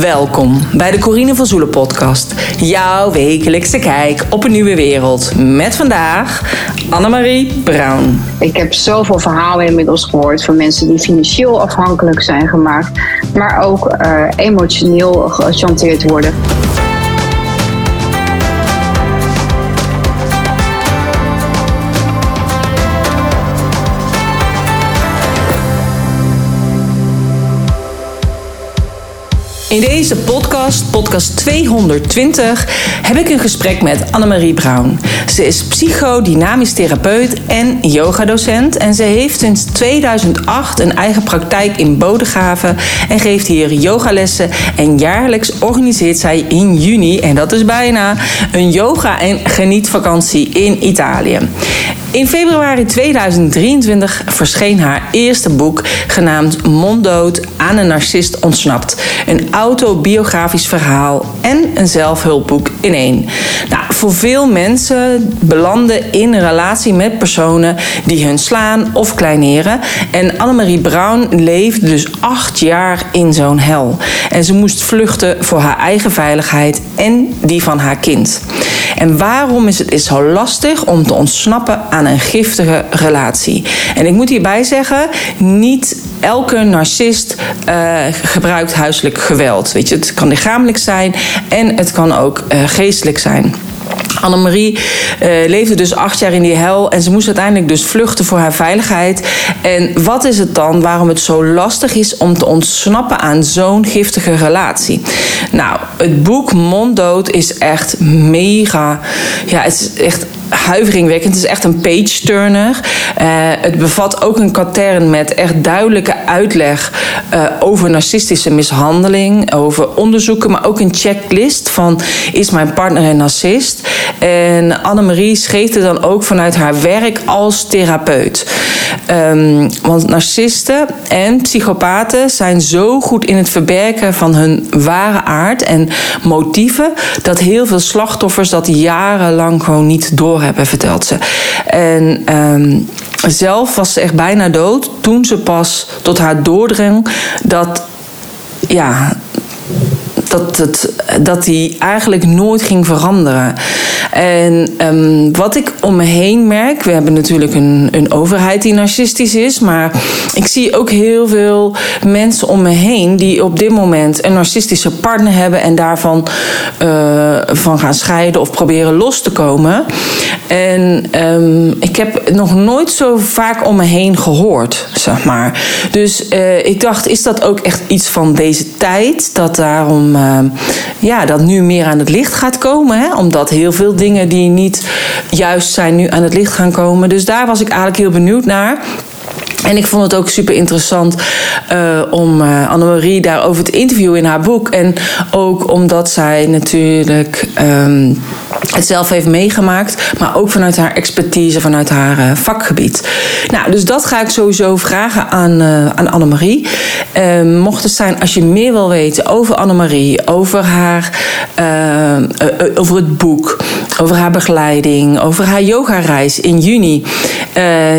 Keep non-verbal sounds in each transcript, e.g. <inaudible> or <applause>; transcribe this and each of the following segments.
Welkom bij de Corine van Zoelen podcast. Jouw wekelijkse kijk op een nieuwe wereld. Met vandaag Annemarie Brown. Ik heb zoveel verhalen inmiddels gehoord van mensen die financieel afhankelijk zijn gemaakt, maar ook uh, emotioneel gechanteerd worden. In deze podcast, podcast 220, heb ik een gesprek met Annemarie Brown. Ze is psychodynamisch therapeut en yogadocent. En ze heeft sinds 2008 een eigen praktijk in Bodegraven en geeft hier yogalessen. En jaarlijks organiseert zij in juni, en dat is bijna, een yoga- en genietvakantie in Italië. In februari 2023 verscheen haar eerste boek genaamd Monddood aan een narcist ontsnapt. Een autobiografisch verhaal en een zelfhulpboek in één. Nou, voor veel mensen belanden in een relatie met personen die hun slaan of kleineren. En Annemarie Brown leefde dus acht jaar in zo'n hel. En ze moest vluchten voor haar eigen veiligheid en die van haar kind. En waarom is het is zo lastig om te ontsnappen aan een giftige relatie? En ik moet hierbij zeggen, niet elke narcist uh, gebruikt huiselijk geweld. Weet je, het kan lichamelijk zijn en het kan ook uh, geestelijk zijn. Annemarie uh, leefde dus acht jaar in die hel en ze moest uiteindelijk dus vluchten voor haar veiligheid. En wat is het dan waarom het zo lastig is om te ontsnappen aan zo'n giftige relatie? Nou, het boek Monddood is echt mega. Ja, het is echt huiveringwekkend. Het is echt een page-turner. Uh, het bevat ook een katern met echt duidelijke uitleg uh, over narcistische mishandeling, over onderzoeken, maar ook een checklist van is mijn partner een narcist? En Annemarie schreef er dan ook vanuit haar werk als therapeut. Um, want narcisten en psychopaten zijn zo goed in het verbergen van hun ware aard en motieven dat heel veel slachtoffers dat jarenlang gewoon niet doorhebben, vertelt ze. En um, zelf was ze echt bijna dood toen ze pas tot haar doordrong dat ja, dat, het, dat die eigenlijk nooit ging veranderen. En um, wat ik om me heen merk, we hebben natuurlijk een, een overheid die narcistisch is, maar ik zie ook heel veel mensen om me heen die op dit moment een narcistische partner hebben en daarvan uh, van gaan scheiden of proberen los te komen. En um, ik heb nog nooit zo vaak om me heen gehoord, zeg maar. Dus uh, ik dacht, is dat ook echt iets van deze tijd? Dat daarom ja, dat nu meer aan het licht gaat komen. Hè? Omdat heel veel dingen die niet juist zijn nu aan het licht gaan komen. Dus daar was ik eigenlijk heel benieuwd naar. En ik vond het ook super interessant uh, om uh, Annemarie daarover te interviewen in haar boek. En ook omdat zij natuurlijk um, het zelf heeft meegemaakt, maar ook vanuit haar expertise, vanuit haar uh, vakgebied. Nou, dus dat ga ik sowieso vragen aan, aan Annemarie. Ehm, mocht het zijn, als je meer wil weten over Annemarie, over haar, over het boek, over haar begeleiding, over haar yogareis in juni,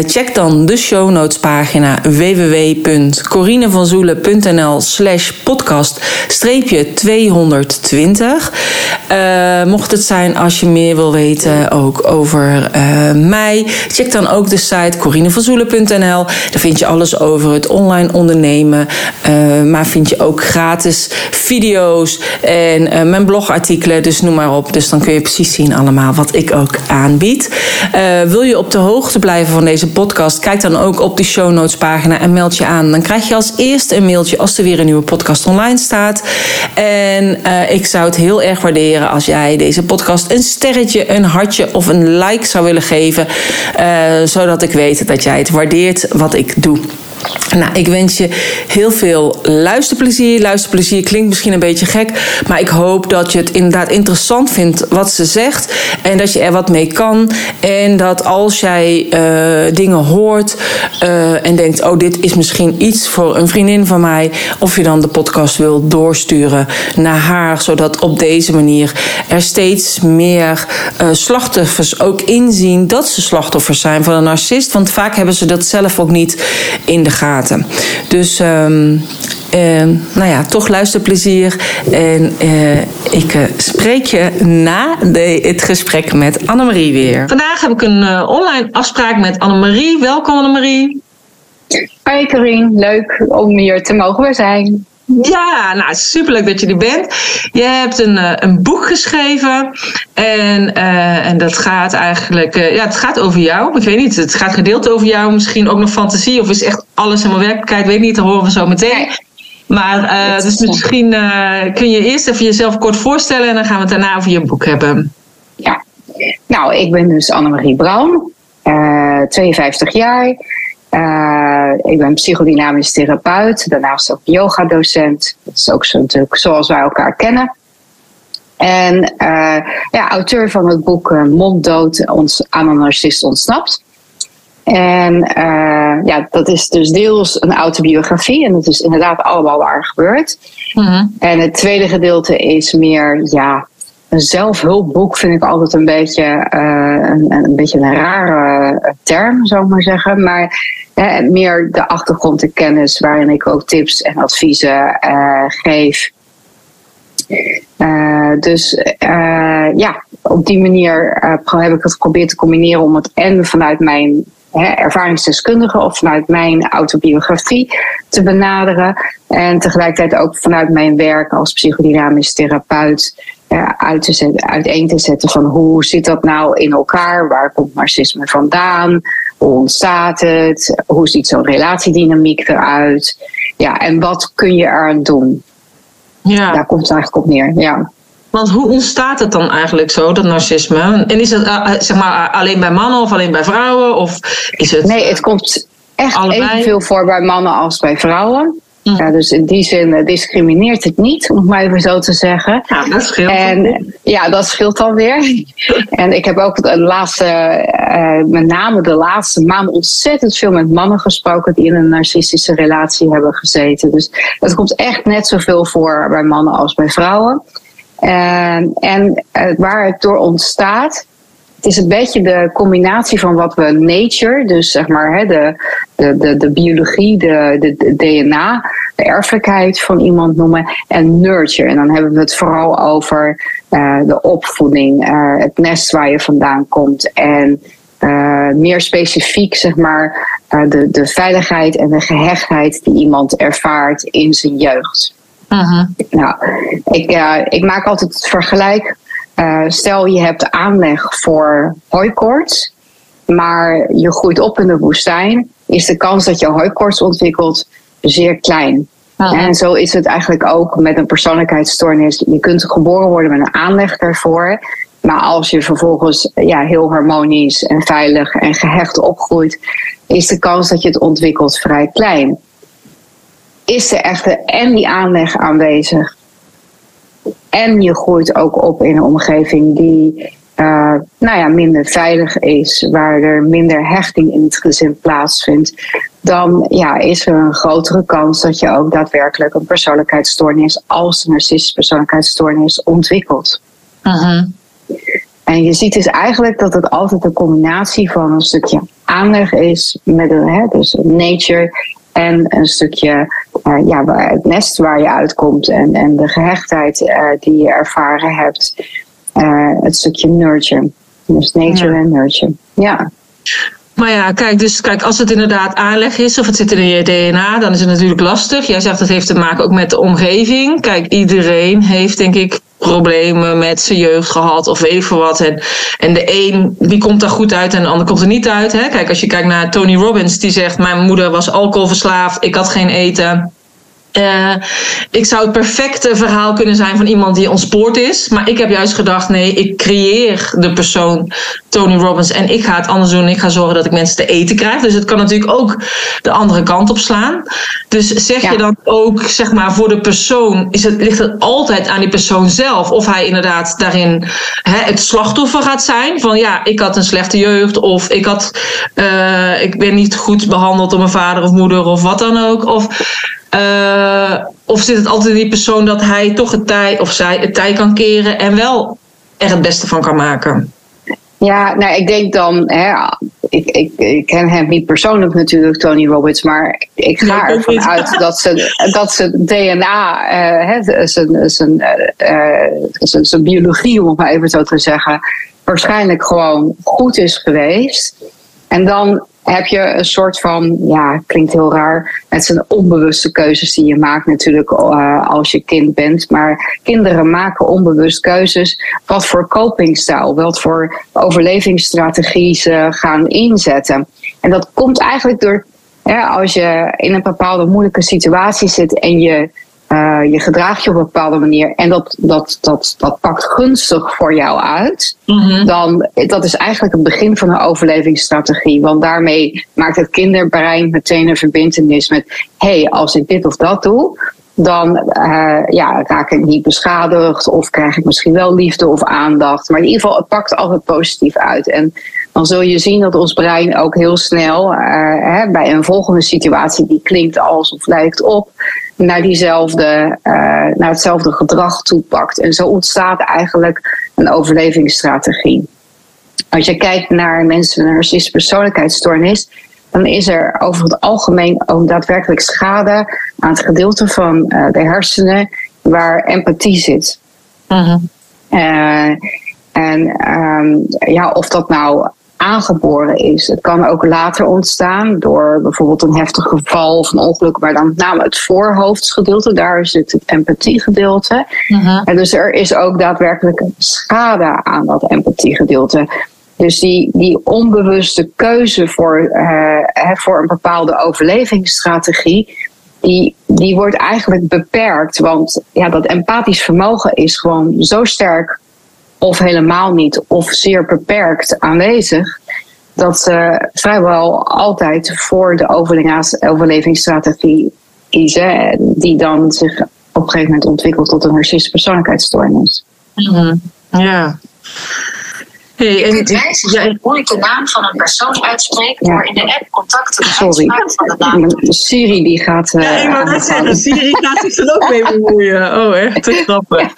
check dan de show notes pagina www.corinevanzoelen.nl slash podcast streepje 220. Uh, mocht het zijn als je meer wil weten ook over uh, mij, check dan ook de site corinevanzoelen.nl. Daar vind je alles over het online ondernemen, maar vind je ook gratis video's en mijn blogartikelen, dus noem maar op. Dus dan kun je precies zien allemaal wat ik ook aanbied. wil je op de hoogte blijven van deze podcast, kijk dan ook op de show notes pagina en meld je aan. Dan krijg je als eerste een mailtje als er weer een nieuwe podcast online staat. En uh, ik zou het heel erg waarderen als jij deze podcast een sterretje, een hartje of een like zou willen geven. Uh, zodat ik weet dat jij het waardeert wat ik doe. Nou, ik wens je heel veel luisterplezier. Luisterplezier klinkt misschien een beetje gek, maar ik hoop dat je het inderdaad interessant vindt wat ze zegt en dat je er wat mee kan. En dat als jij uh, dingen hoort uh, en denkt: Oh, dit is misschien iets voor een vriendin van mij, of je dan de podcast wil doorsturen naar haar, zodat op deze manier er steeds meer uh, slachtoffers ook inzien dat ze slachtoffers zijn van een narcist. Want vaak hebben ze dat zelf ook niet in de gaten. Dus um, nou ja, toch luisterplezier. En ik spreek je na de, het gesprek met Annemarie weer. Vandaag heb ik een online afspraak met Annemarie. Welkom Annemarie. Hoi Karin, leuk om hier te mogen zijn. Ja, nou superleuk dat je er bent. Je hebt een, eh, een boek geschreven en, uh, en dat gaat eigenlijk, uh, ja, het gaat over jou. Ik weet niet, het gaat gedeeld over jou, misschien ook nog fantasie of is echt alles helemaal werkelijkheid, weet niet, dat horen we zo meteen. Maar uh, dus misschien kun je eerst even jezelf kort voorstellen en dan gaan we het daarna over je boek hebben. Ja, nou, ik ben dus Annemarie Braun, 52 jaar. Uh, ik ben psychodynamisch therapeut, daarnaast ook yoga-docent. Dat is ook zo, natuurlijk zoals wij elkaar kennen. En uh, ja, auteur van het boek uh, Monddood ons, aan een narcist ontsnapt. En ja, dat is dus deels een autobiografie. En dat is inderdaad allemaal waar gebeurd. Mm En het tweede gedeelte is meer ja, een zelfhulpboek vind ik altijd een beetje, uh, een, een, beetje een rare term, zou ik maar zeggen. Maar meer de achtergrond en kennis waarin ik ook tips en adviezen uh, geef. Dus ja, op die manier heb ik het geprobeerd te combineren om het en vanuit mijn hè, ervaringsdeskundige of vanuit mijn autobiografie te benaderen. En tegelijkertijd ook vanuit mijn werk als psychodynamisch therapeut uit te zetten, uiteen te zetten van hoe zit dat nou in elkaar? Waar komt narcisme vandaan? Hoe ontstaat het? Hoe ziet zo'n relatiedynamiek eruit? Ja, en wat kun je eraan doen? Ja. Daar komt het eigenlijk op neer, ja. Want hoe ontstaat het dan eigenlijk zo, dat narcisme? En is het uh, zeg maar, alleen bij mannen of alleen bij vrouwen? Of is het, nee, het komt echt allebei? evenveel voor bij mannen als bij vrouwen. Mm. Ja, dus in die zin eh, discrimineert het niet, om het maar even zo te zeggen. Ja, dat scheelt. En, ja, dat scheelt dan weer. <laughs> en ik heb ook de laatste, uh, met name de laatste maanden ontzettend veel met mannen gesproken die in een narcistische relatie hebben gezeten. Dus dat komt echt net zoveel voor bij mannen als bij vrouwen. En, en waar het door ontstaat, het is een beetje de combinatie van wat we nature, dus zeg maar hè, de, de, de, de biologie, de, de, DNA, de erfelijkheid van iemand noemen, en nurture. En dan hebben we het vooral over uh, de opvoeding, uh, het nest waar je vandaan komt. En uh, meer specifiek, zeg maar, de, de veiligheid en de gehechtheid die iemand ervaart in zijn jeugd. -huh. Nou, ik, ik maak altijd het vergelijk uh, stel je hebt aanleg voor hooikoorts, maar je groeit op in de woestijn, is de kans dat je hooikoorts ontwikkelt zeer klein. En zo is het eigenlijk ook met een persoonlijkheidsstoornis. Je kunt geboren worden met een aanleg daarvoor. Maar als je vervolgens ja, heel harmonisch en veilig en gehecht opgroeit, is de kans dat je het ontwikkelt vrij klein. Is er echter en die aanleg aanwezig en je groeit ook op in een omgeving die uh, nou ja, minder veilig is, waar er minder hechting in het gezin plaatsvindt, dan ja, is er een grotere kans dat je ook daadwerkelijk een persoonlijkheidsstoornis als een narcistische persoonlijkheidsstoornis ontwikkelt. Uh En je ziet dus eigenlijk dat het altijd een combinatie van een stukje aanleg is met een, hè, dus nature en een stukje uh, ja, het nest waar je uitkomt en, en de gehechtheid uh, die je ervaren hebt. Uh, het stukje nurture. Dus nature en nurture. Ja. Maar ja, kijk, dus kijk, als het inderdaad aanleg is of het zit in je DNA, dan is het natuurlijk lastig. Jij zegt het heeft te maken ook met de omgeving. Kijk, iedereen heeft denk ik problemen met zijn jeugd gehad of weet ik veel wat. En, en de een die komt daar goed uit en de ander komt er niet uit. Hè? Kijk, als je kijkt naar Tony Robbins, die zegt: Mijn moeder was alcoholverslaafd, ik had geen eten. Uh, ik zou het perfecte verhaal kunnen zijn van iemand die ontspoord is. Maar ik heb juist gedacht: nee, ik creëer de persoon Tony Robbins en ik ga het anders doen. Ik ga zorgen dat ik mensen te eten krijg. Dus het kan natuurlijk ook de andere kant op slaan. Dus zeg je dan ook, zeg maar, voor de persoon, is het, ligt het altijd aan die persoon zelf? Of hij inderdaad daarin hè, het slachtoffer gaat zijn van ja, ik had een slechte jeugd of ik, had, uh, ik ben niet goed behandeld door mijn vader of moeder of wat dan ook. Of uh, of zit het altijd in die persoon dat hij toch het tij of zij het tij kan keren en wel er het beste van kan maken? Ja, nou, ik denk dan, hè, ik, ik, ik ken hem niet persoonlijk natuurlijk, Tony Robbins, maar ik ga ervan uit dat ze, dat ze DNA, uh, zijn, zijn, uh, zijn, zijn biologie, om het maar even zo te zeggen, waarschijnlijk gewoon goed is geweest. En dan heb je een soort van, ja, klinkt heel raar. Het zijn onbewuste keuzes die je maakt natuurlijk uh, als je kind bent. Maar kinderen maken onbewust keuzes. Wat voor copingstijl, wat voor overlevingsstrategie ze gaan inzetten. En dat komt eigenlijk door, als je in een bepaalde moeilijke situatie zit en je uh, je gedraagt je op een bepaalde manier en dat, dat, dat, dat pakt gunstig voor jou uit, mm-hmm. dan dat is eigenlijk het begin van een overlevingsstrategie. Want daarmee maakt het kinderbrein meteen een verbindenis met: hé, hey, als ik dit of dat doe, dan uh, ja, raak ik niet beschadigd of krijg ik misschien wel liefde of aandacht. Maar in ieder geval, het pakt altijd positief uit. En dan zul je zien dat ons brein ook heel snel uh, hè, bij een volgende situatie die klinkt als of lijkt op, naar, diezelfde, uh, naar hetzelfde gedrag toepakt. En zo ontstaat eigenlijk een overlevingsstrategie. Als je kijkt naar mensen met een narcistische persoonlijkheidsstoornis, dan is er over het algemeen ook daadwerkelijk schade aan het gedeelte van uh, de hersenen waar empathie zit. Uh-huh. Uh, en um, ja, of dat nou aangeboren is. Het kan ook later ontstaan door bijvoorbeeld een heftig geval of een ongeluk, maar dan met name het voorhoofdsgedeelte, daar zit het empathiegedeelte. Uh-huh. En dus er is ook daadwerkelijk schade aan dat empathiegedeelte. Dus die, die onbewuste keuze voor, uh, voor een bepaalde overlevingsstrategie, die, die wordt eigenlijk beperkt. Want ja, dat empathisch vermogen is gewoon zo sterk, of helemaal niet, of zeer beperkt aanwezig. Dat ze vrijwel altijd voor de overlevingsstrategie kiezen, die dan zich op een gegeven moment ontwikkelt tot een narcistische persoonlijkheidsstoornis. Mm Ja. Hey, en, ja, hoe ik de naam van een persoon uitspreek door in de app contacten Sorry. van de naam. Siri die gaat. Uh, ja, ik wou net zeggen, Siri gaat zich er ook mee bemoeien. Oh, echt te grappig.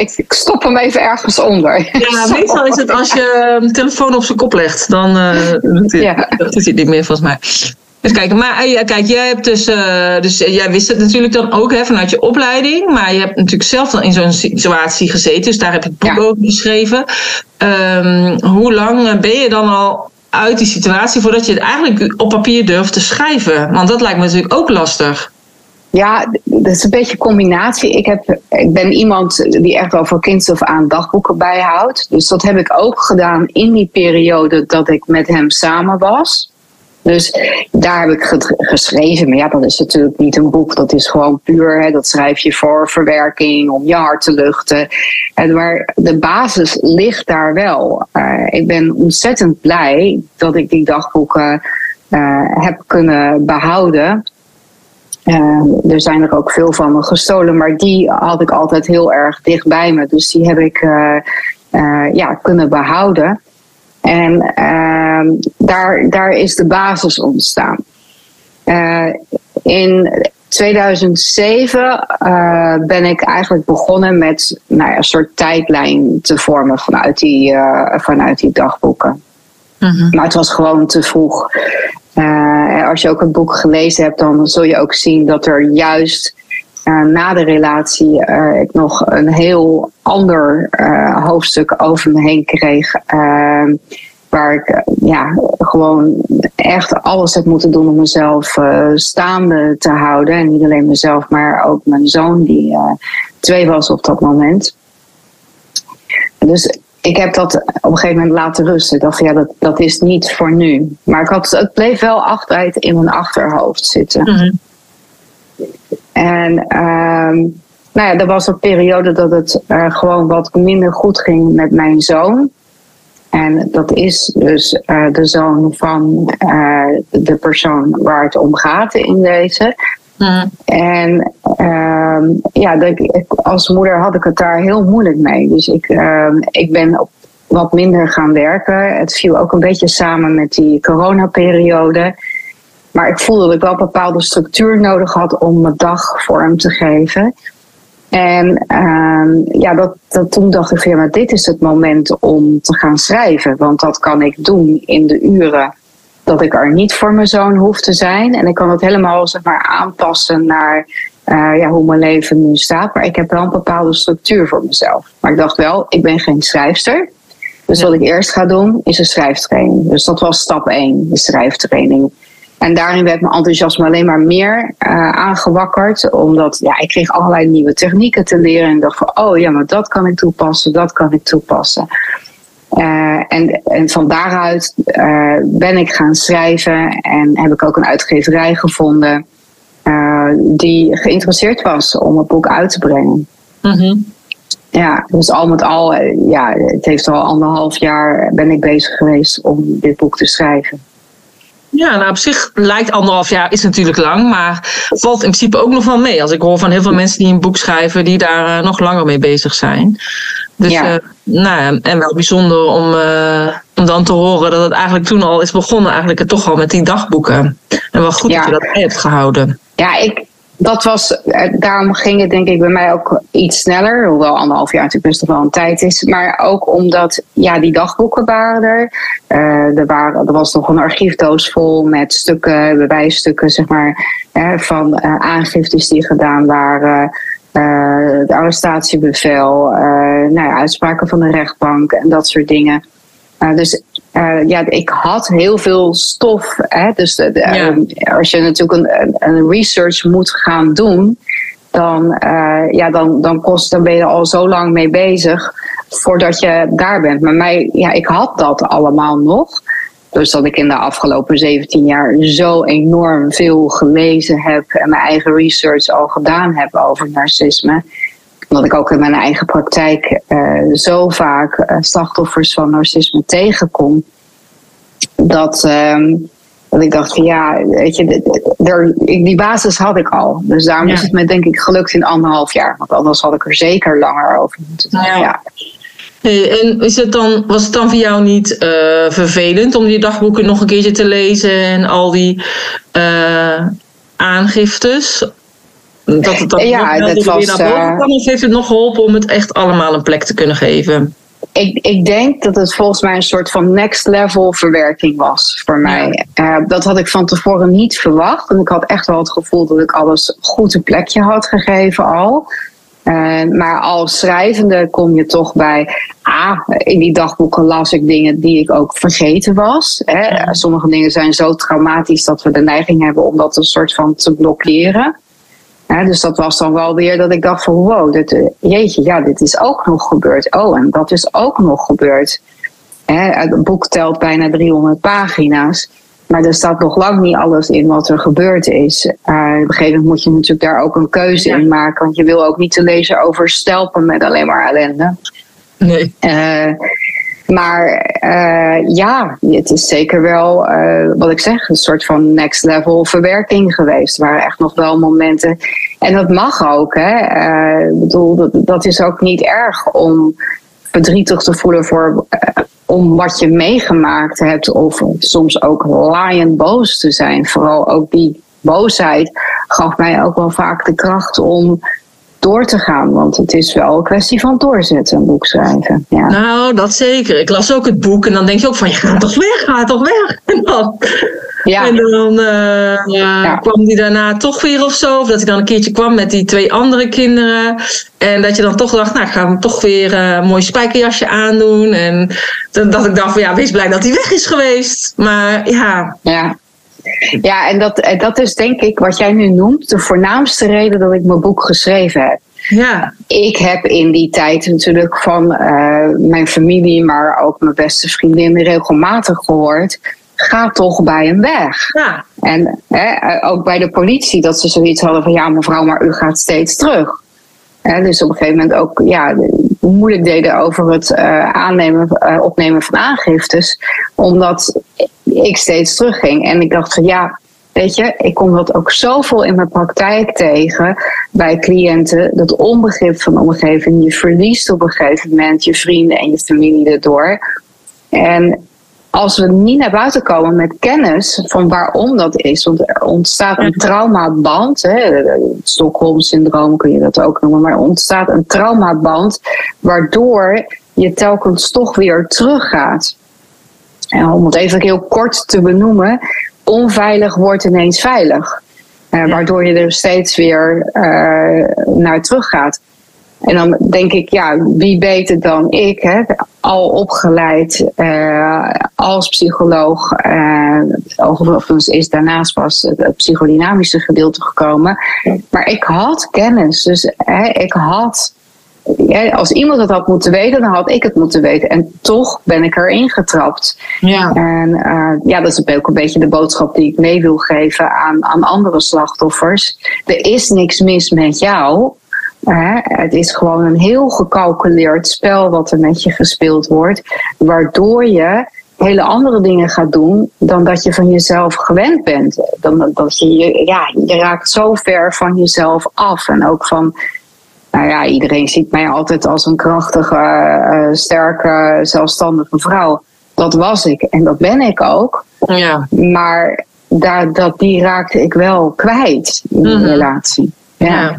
ik, ik stop hem even ergens onder. Ja, <laughs> meestal is het als je een telefoon op zijn kop legt, dan uh, doet hij, ja. doet hij het niet meer volgens mij. Even kijken, maar eh, ja, kijk, jij hebt dus, uh, dus jij wist het natuurlijk dan ook hè, vanuit je opleiding, maar je hebt natuurlijk zelf dan in zo'n situatie gezeten, dus daar heb je het boek ja. over geschreven. Um, hoe lang ben je dan al uit die situatie voordat je het eigenlijk op papier durft te schrijven? Want dat lijkt me natuurlijk ook lastig. Ja, dat is een beetje een combinatie. Ik, heb, ik ben iemand die echt wel voor kinds of aan dagboeken bijhoudt. Dus dat heb ik ook gedaan in die periode dat ik met hem samen was. Dus daar heb ik geschreven. Maar ja, dat is natuurlijk niet een boek. Dat is gewoon puur. Hè, dat schrijf je voor verwerking, om je hart te luchten. En maar de basis ligt daar wel. Uh, ik ben ontzettend blij dat ik die dagboeken uh, heb kunnen behouden. Uh, er zijn er ook veel van me gestolen, maar die had ik altijd heel erg dicht bij me. Dus die heb ik ja, kunnen behouden. En uh, daar, daar is de basis ontstaan. Uh, in 2007 uh, eh, ben ik eigenlijk begonnen met nou ja, een soort tijdlijn te vormen vanuit die, uh, vanuit die dagboeken. Mm-hmm. Maar het was gewoon te vroeg. als je ook het boek gelezen hebt, dan zul je ook zien dat er juist na de relatie ik nog een heel ander uh, hoofdstuk over me heen kreeg. waar ik ja, gewoon echt alles heb moeten doen om mezelf staande te houden. En niet alleen mezelf, maar ook mijn zoon, die twee was op dat moment. Dus ik heb dat op een gegeven moment laten rusten. Ik dacht, ja, dat, dat is niet voor nu. Maar ik had, het bleef wel achteruit in mijn achterhoofd zitten. Mm-hmm. En uh, nou ja, er was een periode dat het uh, gewoon wat minder goed ging met mijn zoon. En dat is dus uh, de zoon van uh, de persoon waar het om gaat in deze. Mm. En ehm, ja, de, als moeder had ik het daar heel moeilijk mee. Dus ik, ehm, ik ben op wat minder gaan werken. Het viel ook een beetje samen met die coronaperiode. Maar ik voelde dat ik wel een bepaalde structuur nodig had om mijn dag vorm te geven. En uh, ja, dat, dat, toen dacht ik van ja, maar dit is het moment om te gaan schrijven. Want dat kan ik doen in de uren dat ik er niet voor mijn zoon hoef te zijn. En ik kan het helemaal zeg maar, aanpassen naar uh, ja, hoe mijn leven nu staat. Maar ik heb wel een bepaalde structuur voor mezelf. Maar ik dacht wel, ik ben geen schrijfster. Dus wat ik eerst ga doen, is een schrijftraining. Dus dat was stap 1, de schrijftraining. En daarin werd mijn enthousiasme alleen maar meer uh, aangewakkerd. Omdat ja, ik kreeg allerlei nieuwe technieken te leren. En dacht van, oh ja, maar dat kan ik toepassen, dat kan ik toepassen. Uh, en, en van daaruit uh, ben ik gaan schrijven en heb ik ook een uitgeverij gevonden die geïnteresseerd was om het boek uit te brengen. -hmm. Ja, dus al met al, ja, het heeft al anderhalf jaar ben ik bezig geweest om dit boek te schrijven. Ja, nou op zich lijkt anderhalf jaar is natuurlijk lang, maar valt in principe ook nog wel mee. Als ik hoor van heel veel mensen die een boek schrijven die daar uh, nog langer mee bezig zijn. Dus ja. Uh, nou ja, en wel bijzonder om, uh, om dan te horen dat het eigenlijk toen al is begonnen, eigenlijk toch al met die dagboeken. En wel goed ja. dat je dat bij hebt gehouden. Ja, ik, dat was, daarom ging het denk ik bij mij ook iets sneller. Hoewel anderhalf jaar natuurlijk best wel een tijd is. Maar ook omdat, ja, die dagboeken waren er. Uh, er, waren, er was nog een archiefdoos vol met stukken, bewijsstukken, zeg maar. Hè, van uh, aangiftes die gedaan waren. Het arrestatiebevel, nou ja, uitspraken van de rechtbank en dat soort dingen. dus uh, ja, ik had heel veel stof. Hè? Dus de, de, ja. um, als je natuurlijk een, een, research moet gaan doen, dan, uh, ja, dan, dan, kost, dan ben je er al zo lang mee bezig voordat je daar bent. Maar mij, ja, ik had dat allemaal nog. Dus dat ik in de afgelopen 17 jaar zo enorm veel gelezen heb en mijn eigen research al gedaan heb over narcisme dat ik ook in mijn eigen praktijk uh, zo vaak uh, slachtoffers van narcisme tegenkom. Dat, uh, dat ik dacht van ja, weet je, er, die basis had ik al. Dus daarom ja. is het me denk ik gelukt in anderhalf jaar. Want anders had ik er zeker langer over moeten doen. Ja. ja. Hey, en is het dan, was het dan voor jou niet uh, vervelend om die dagboeken nog een keertje te lezen en al die aangiftes? Dat het dan ja, dat was, weer naar boven kwam? Of heeft het nog geholpen om het echt allemaal een plek te kunnen geven? Ik, ik denk dat het volgens mij een soort van next level verwerking was voor mij. Ja. Uh, dat had ik van tevoren niet verwacht. En ik had echt wel het gevoel dat ik alles goed een plekje had gegeven al. Uh, maar als schrijvende kom je toch bij. Ah, in die dagboeken las ik dingen die ik ook vergeten was. Hè. Ja. Sommige dingen zijn zo traumatisch dat we de neiging hebben om dat een soort van te blokkeren. Ja, dus dat was dan wel weer dat ik dacht van wow, dit, eh, jeetje, ja, dit is ook nog gebeurd. Oh, en dat is ook nog gebeurd. het boek telt bijna 300 pagina's. Maar er staat nog lang niet alles in wat er gebeurd is. Uh, op een gegeven moment moet je natuurlijk daar ook een keuze ja. in maken. Want je wil ook niet de lezer overstelpen met alleen maar ellende. Nee. Uh, maar uh, ja, het is zeker wel, uh, wat ik zeg, een soort van next level verwerking geweest. Er waren echt nog wel momenten. En dat mag ook, hè. Uh, ik bedoel, dat, dat, is ook niet erg om verdrietig te voelen voor, om wat je meegemaakt hebt. Of soms ook laaiend boos te zijn. Vooral ook die boosheid gaf mij ook wel vaak de kracht om door te gaan. Want het is wel een kwestie van doorzetten, een boek schrijven. Ja. Nou, dat zeker. Ik las ook het boek en dan denk je ook van, je gaat toch weg, ga toch weg. <laughs> En dan, ja. en dan uh, ja. kwam die daarna toch weer of zo. Of dat hij dan een keertje kwam met die twee andere kinderen. En dat je dan toch dacht, nou, ik ga hem toch weer uh, een mooi spijkerjasje aandoen. En dat ik dacht van, ja, wees blij dat hij weg is geweest. Maar ja... Ja. Ja, en dat, dat is denk ik wat jij nu noemt de voornaamste reden dat ik mijn boek geschreven heb. Ja. Ik heb in die tijd natuurlijk van uh, mijn familie, maar ook mijn beste vriendinnen regelmatig gehoord. Ga toch bij hem weg. Ja. En hè, ook bij de politie, dat ze zoiets hadden van ja, mevrouw, maar u gaat steeds terug. Dus op een gegeven moment ook ja, moeilijk deden over het uh, aannemen, uh, opnemen van aangiftes. Omdat ik steeds terugging. En ik dacht van ja, weet je, ik kom dat ook zoveel in mijn praktijk tegen bij cliënten. Dat onbegrip van de omgeving. Je verliest op een gegeven moment je vrienden en je familie erdoor. En als we niet naar buiten komen met kennis van waarom dat is, want er ontstaat een traumaband, Stockholm-syndroom kun je dat ook noemen, maar er ontstaat een traumaband waardoor je telkens toch weer teruggaat. En om het even heel kort te benoemen, onveilig wordt ineens veilig. Uh, waardoor je er steeds weer uh, naar terug gaat. En dan denk ik, ja, wie beter dan ik, hè? al opgeleid uh, als psycholoog. Uh, overigens is daarnaast pas het psychodynamische gedeelte gekomen. Maar ik had kennis, dus hè, ik had. als iemand het had moeten weten, dan had ik het moeten weten. En toch ben ik erin getrapt. Ja. En uh, ja, dat is ook een beetje de boodschap die ik mee wil geven aan, aan andere slachtoffers. Er is niks mis met jou. Het is gewoon een heel gecalculeerd spel wat er met je gespeeld wordt, waardoor je hele andere dingen gaat doen dan dat je van jezelf gewend bent. Dan, dat je, ja, je raakt zo ver van jezelf af en ook van. Nou ja, iedereen ziet mij altijd als een krachtige, uh, sterke, zelfstandige vrouw. Dat was ik en dat ben ik ook. Ja. Maar daar, dat, die raakte ik wel kwijt in de mhm. relatie. ja. ja.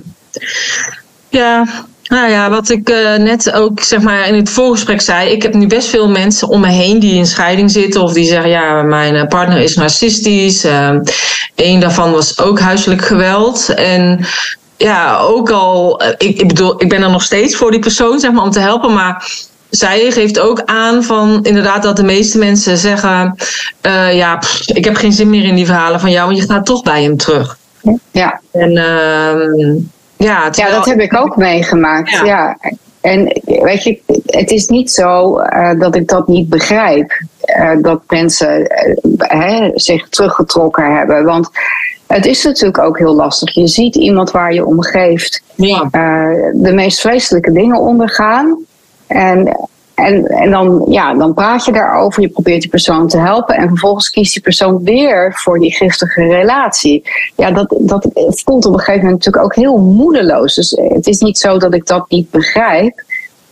Ja, nou ja, wat ik uh, net ook zeg maar in het voorgesprek zei. Ik heb nu best veel mensen om me heen die in scheiding zitten. Of die zeggen, ja, mijn eh, partner is narcistisch. Uh, een daarvan was ook huiselijk geweld. En ja, ook al, ik, ik bedoel, ik ben er nog steeds voor die persoon, zeg maar, om te helpen. Maar zij geeft ook aan van inderdaad dat de meeste mensen zeggen: uh, Ja, pff, ik heb geen zin meer in die verhalen van jou, want je gaat toch bij hem terug. Ja. En uh, ja, ja, dat heb ik ook meegemaakt. Ja. En weet je, het is niet zo uh, dat ik dat niet begrijp. Uh, dat mensen uh, zich teruggetrokken hebben. Want het is natuurlijk ook heel lastig. Je ziet iemand waar je om geeft ja. de meest vreselijke dingen ondergaan. En en, en dan, ja, dan praat je daarover, je probeert die persoon te helpen. En vervolgens kiest die persoon weer voor die giftige relatie. Ja, dat, dat voelt op een gegeven moment natuurlijk ook heel moedeloos. Dus het is niet zo dat ik dat niet begrijp.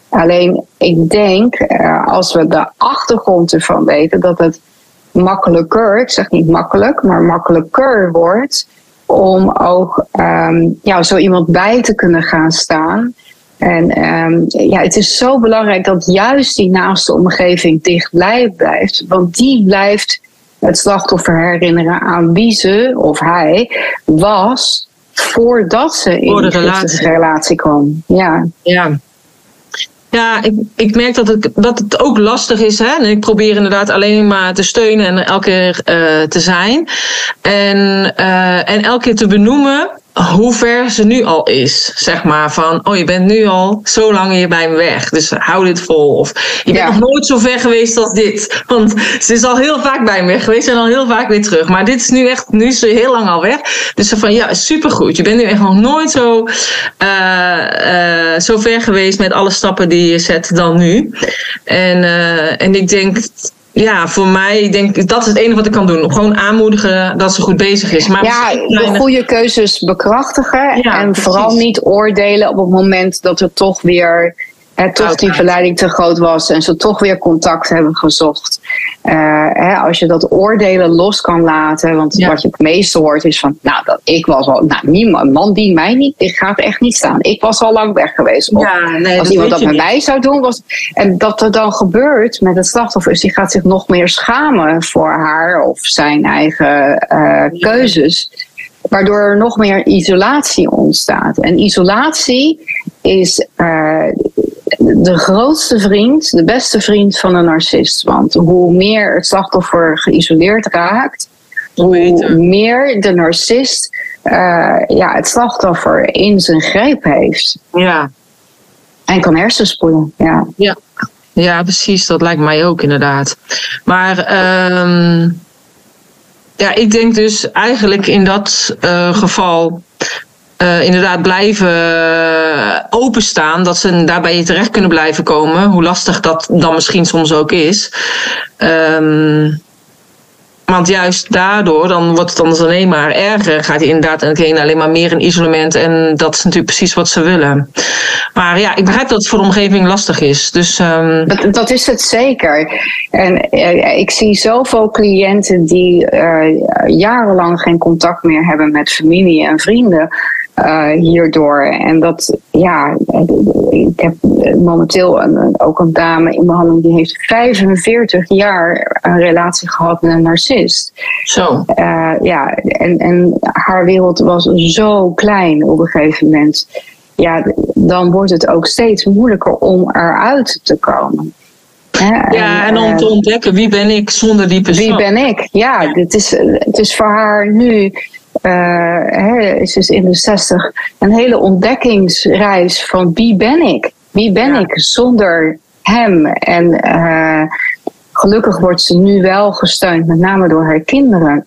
Alleen ik denk, eh, als we de achtergrond ervan weten, dat het makkelijker, ik zeg niet makkelijk, maar makkelijker wordt om ook um, ja, zo iemand bij te kunnen gaan staan. En um, ja, het is zo belangrijk dat juist die naaste omgeving dichtbij blijft. Want die blijft het slachtoffer herinneren aan wie ze of hij was voordat ze in de relatie. relatie kwam. Ja. ja. Ja, ik, ik merk dat het, dat het ook lastig is. Hè? En ik probeer inderdaad alleen maar te steunen en elke keer uh, te zijn. En, uh, en elke keer te benoemen hoe ver ze nu al is. Zeg maar van, oh je bent nu al zo lang hier bij me weg. Dus hou dit vol. Of je bent nog nooit zo ver geweest als dit. Want ze is al heel vaak bij me geweest en al heel vaak weer terug. Maar dit is nu echt, nu is ze heel lang al weg. Dus van, ja, supergoed. Je bent nu echt nog nooit zo, uh, uh, zo ver geweest met alle stappen die je zet dan nu. En, uh, en ik denk ja, voor mij, ik denk dat is het enige wat ik kan doen. Gewoon aanmoedigen dat ze goed bezig is. Maar ja, de goede keuzes bekrachtigen. en vooral niet oordelen op het moment dat er toch weer toch die verleiding te groot was en ze toch weer contact hebben gezocht. Uh, hè, als je dat oordelen los kan laten, want wat je het meeste hoort is van, nou, dat, ik was al, nou, niemand, man die mij niet, dit gaat echt niet staan. Ik was al lang weg geweest. ja, nee, als iemand dat met mij zou doen, was, en dat er dan gebeurt met het slachtoffer, is die gaat zich nog meer schamen voor haar of zijn eigen uh, keuzes waardoor er nog meer isolatie ontstaat. En isolatie is uh, de grootste vriend, de beste vriend van een narcist. Want hoe meer het slachtoffer geïsoleerd raakt, hoe meer de narcist uh, ja, het slachtoffer in zijn greep heeft. Ja. En kan hersenspoelen. Ja. ja. Ja, precies. Dat lijkt mij ook inderdaad. Maar uh, ja, ik denk dus eigenlijk in dat uh, geval uh, inderdaad blijven openstaan. Dat ze daarbij terecht kunnen blijven komen. Hoe lastig dat dan misschien soms ook is. Um, Want juist daardoor, dan wordt het dan alleen maar erger. Gaat inderdaad en alleen maar meer in isolement. En dat is natuurlijk precies wat ze willen. Maar ja, ik begrijp dat het voor de omgeving lastig is. Dus, um... dat, dat, is het zeker. En uh, ik zie zoveel cliënten die uh, jarenlang geen contact meer hebben met familie en vrienden. Uh, hierdoor. En dat, ja, ik heb momenteel een, ook een dame in behandeling die heeft 45 jaar een relatie gehad met een narcist. Zo. Uh, ja, en, en haar wereld was zo klein op een gegeven moment. Ja, dan wordt het ook steeds moeilijker om eruit te komen. Ja, en, om te eh, ontdekken wie ben ik zonder die persoon. Wie ben ik? Ja, het is, het is voor haar nu uh, is dus in de 60 een hele ontdekkingsreis van wie ben ik? Wie ben ik zonder hem? En uh, gelukkig wordt ze nu wel gesteund, met name door haar kinderen.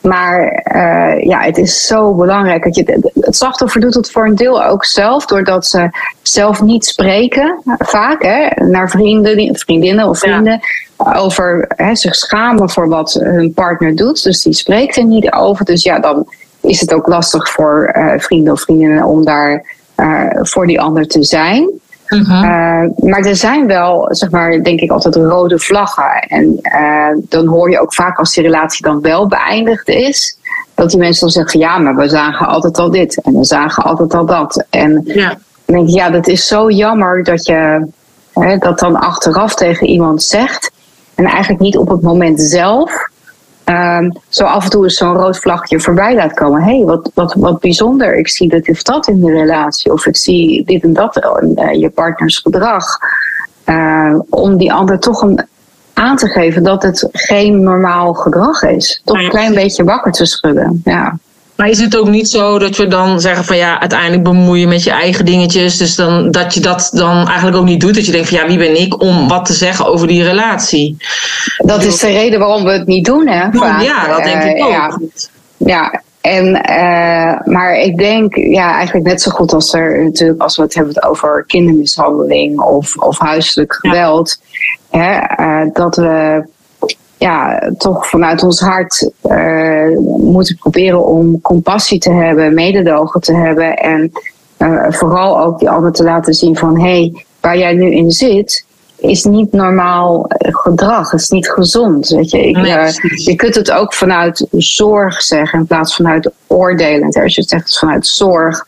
Maar uh, ja, het is zo belangrijk. Dat je, het slachtoffer doet het voor een deel ook zelf, doordat ze zelf niet spreken, vaak hè, naar vrienden, vriendinnen of vrienden, over hè, zich schamen voor wat hun partner doet. Dus die spreekt er niet over. Dus ja, dan is het ook lastig voor uh, vrienden of vriendinnen om daar uh, voor die ander te zijn. Uh maar er zijn wel, zeg maar, denk ik altijd rode vlaggen. En dan hoor je ook vaak als die relatie dan wel beëindigd is, dat die mensen dan zeggen ja, maar we zagen altijd al dit en we zagen altijd al dat. En ja. dan denk ik, ja, dat is zo jammer dat je hè, dat dan achteraf tegen iemand zegt. En eigenlijk niet op het moment zelf. Um, zo af en toe is zo'n rood vlagje voorbij laat komen. Hé, hey, wat, wat, wat bijzonder. Ik zie dit of dat in de relatie. Of ik zie dit en dat in uh, je partners gedrag. Uh, om die ander toch een, aan te geven dat het geen normaal gedrag is. Toch een klein beetje wakker te schudden. Ja. Maar is het ook niet zo dat we dan zeggen van ja, uiteindelijk bemoeien met je eigen dingetjes. Dus dan, dat je dat dan eigenlijk ook niet doet. Dat je denkt van ja, wie ben ik om wat te zeggen over die relatie? Dat is de reden waarom we het niet doen, hè? Vaak. Ja, dat denk ik ook. Ja, ja. En, uh, maar ik denk ja, eigenlijk net zo goed als er natuurlijk als we het hebben over kindermishandeling of, of huiselijk geweld. Ja. Hè, uh, dat we ja, toch vanuit ons hart uh, moeten proberen om compassie te hebben, mededogen te hebben. En uh, vooral ook die ander te laten zien van hé, hey, waar jij nu in zit, is niet normaal gedrag, is niet gezond. Weet je, Ik, uh, je kunt het ook vanuit zorg zeggen in plaats vanuit oordelend. Als je het zegt vanuit zorg.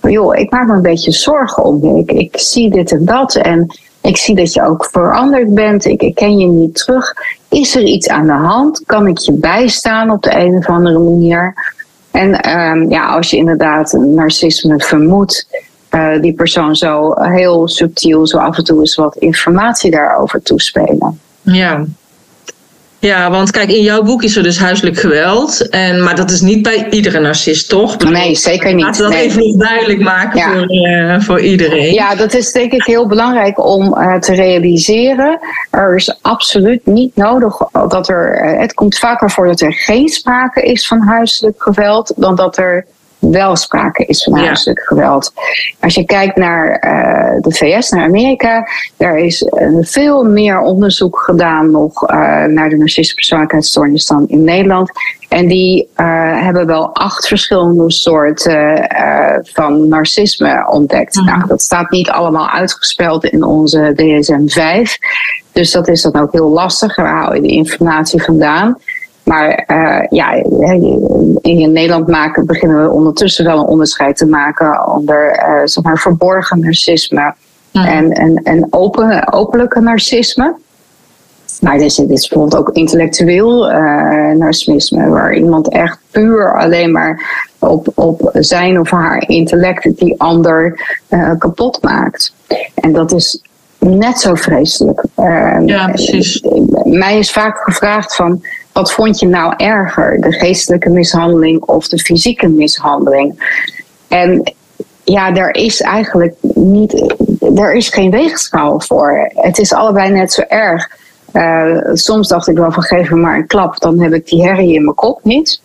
Joh, ik maak me een beetje zorgen om Ik, ik zie dit en dat. En ik zie dat je ook veranderd bent. Ik, ik ken je niet terug. Is er iets aan de hand? Kan ik je bijstaan op de een of andere manier? En um, ja, als je inderdaad narcisme vermoedt, uh, die persoon zo heel subtiel, zo af en toe eens wat informatie daarover toespelen. Ja, ja, want kijk, in jouw boek is er dus huiselijk geweld. En, maar dat is niet bij iedere narcist, toch? nee, zeker niet. Laten we dat nee. even duidelijk maken voor, uh, voor iedereen. Ja, dat is denk ik heel belangrijk om uh, te realiseren. Er is absoluut niet nodig dat er. Uh, het komt vaker voor dat er geen sprake is van huiselijk geweld dan dat er wel sprake is van huiselijk ja. geweld. Als je kijkt naar uh, de VS, naar Amerika, daar is uh, veel meer onderzoek gedaan nog uh, naar de narcistische persoonlijkheidsstoornis dan in Nederland. En die hebben wel acht verschillende soorten van narcisme ontdekt. Mm. Nou, dat staat niet allemaal uitgespeld in onze DSM-5. Dus dat is dan ook heel lastig. Waar haal je die informatie vandaan? Maar uh, ja, in Nederland maken, beginnen we ondertussen wel een onderscheid te maken onder uh, zeg maar verborgen narcisme mm. en, en, en open, openlijke narcisme. Maar dit is, dit is bijvoorbeeld ook intellectueel uh, narcisme, waar iemand echt puur alleen maar op, op zijn of haar intellect die ander kapot maakt. En dat is net zo vreselijk. ja, precies. Mij is vaak gevraagd van wat vond je nou erger? De geestelijke mishandeling of de fysieke mishandeling? En ja, daar is eigenlijk niet, er is geen weegschaal voor. Het is allebei net zo erg. Uh, soms dacht ik wel van geef me maar een klap, dan heb ik die herrie in mijn kop niet.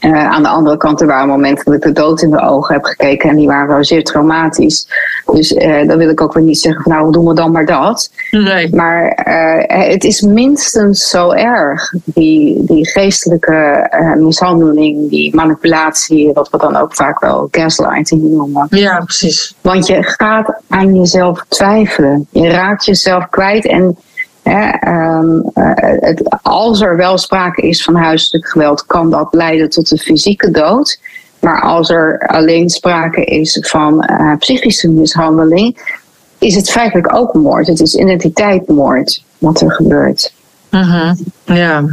Uh, aan de andere kant, er waren momenten dat ik de dood in de ogen heb gekeken en die waren wel zeer traumatisch. Dus uh, dan wil ik ook weer niet zeggen van nou doen we dan maar dat. Nee. Maar uh, het is minstens zo erg, die, die geestelijke mishandeling, die manipulatie, wat we dan ook vaak wel gaslighting noemen. Ja, precies. Want je gaat aan jezelf twijfelen. Je raakt jezelf kwijt en Ehm, eh, het, als er wel sprake is van huiselijk geweld, kan dat leiden tot de fysieke dood. Maar als er alleen sprake is van uh, psychische mishandeling, is het feitelijk ook moord. Het is identiteitsmoord wat er gebeurt. Uh Ja.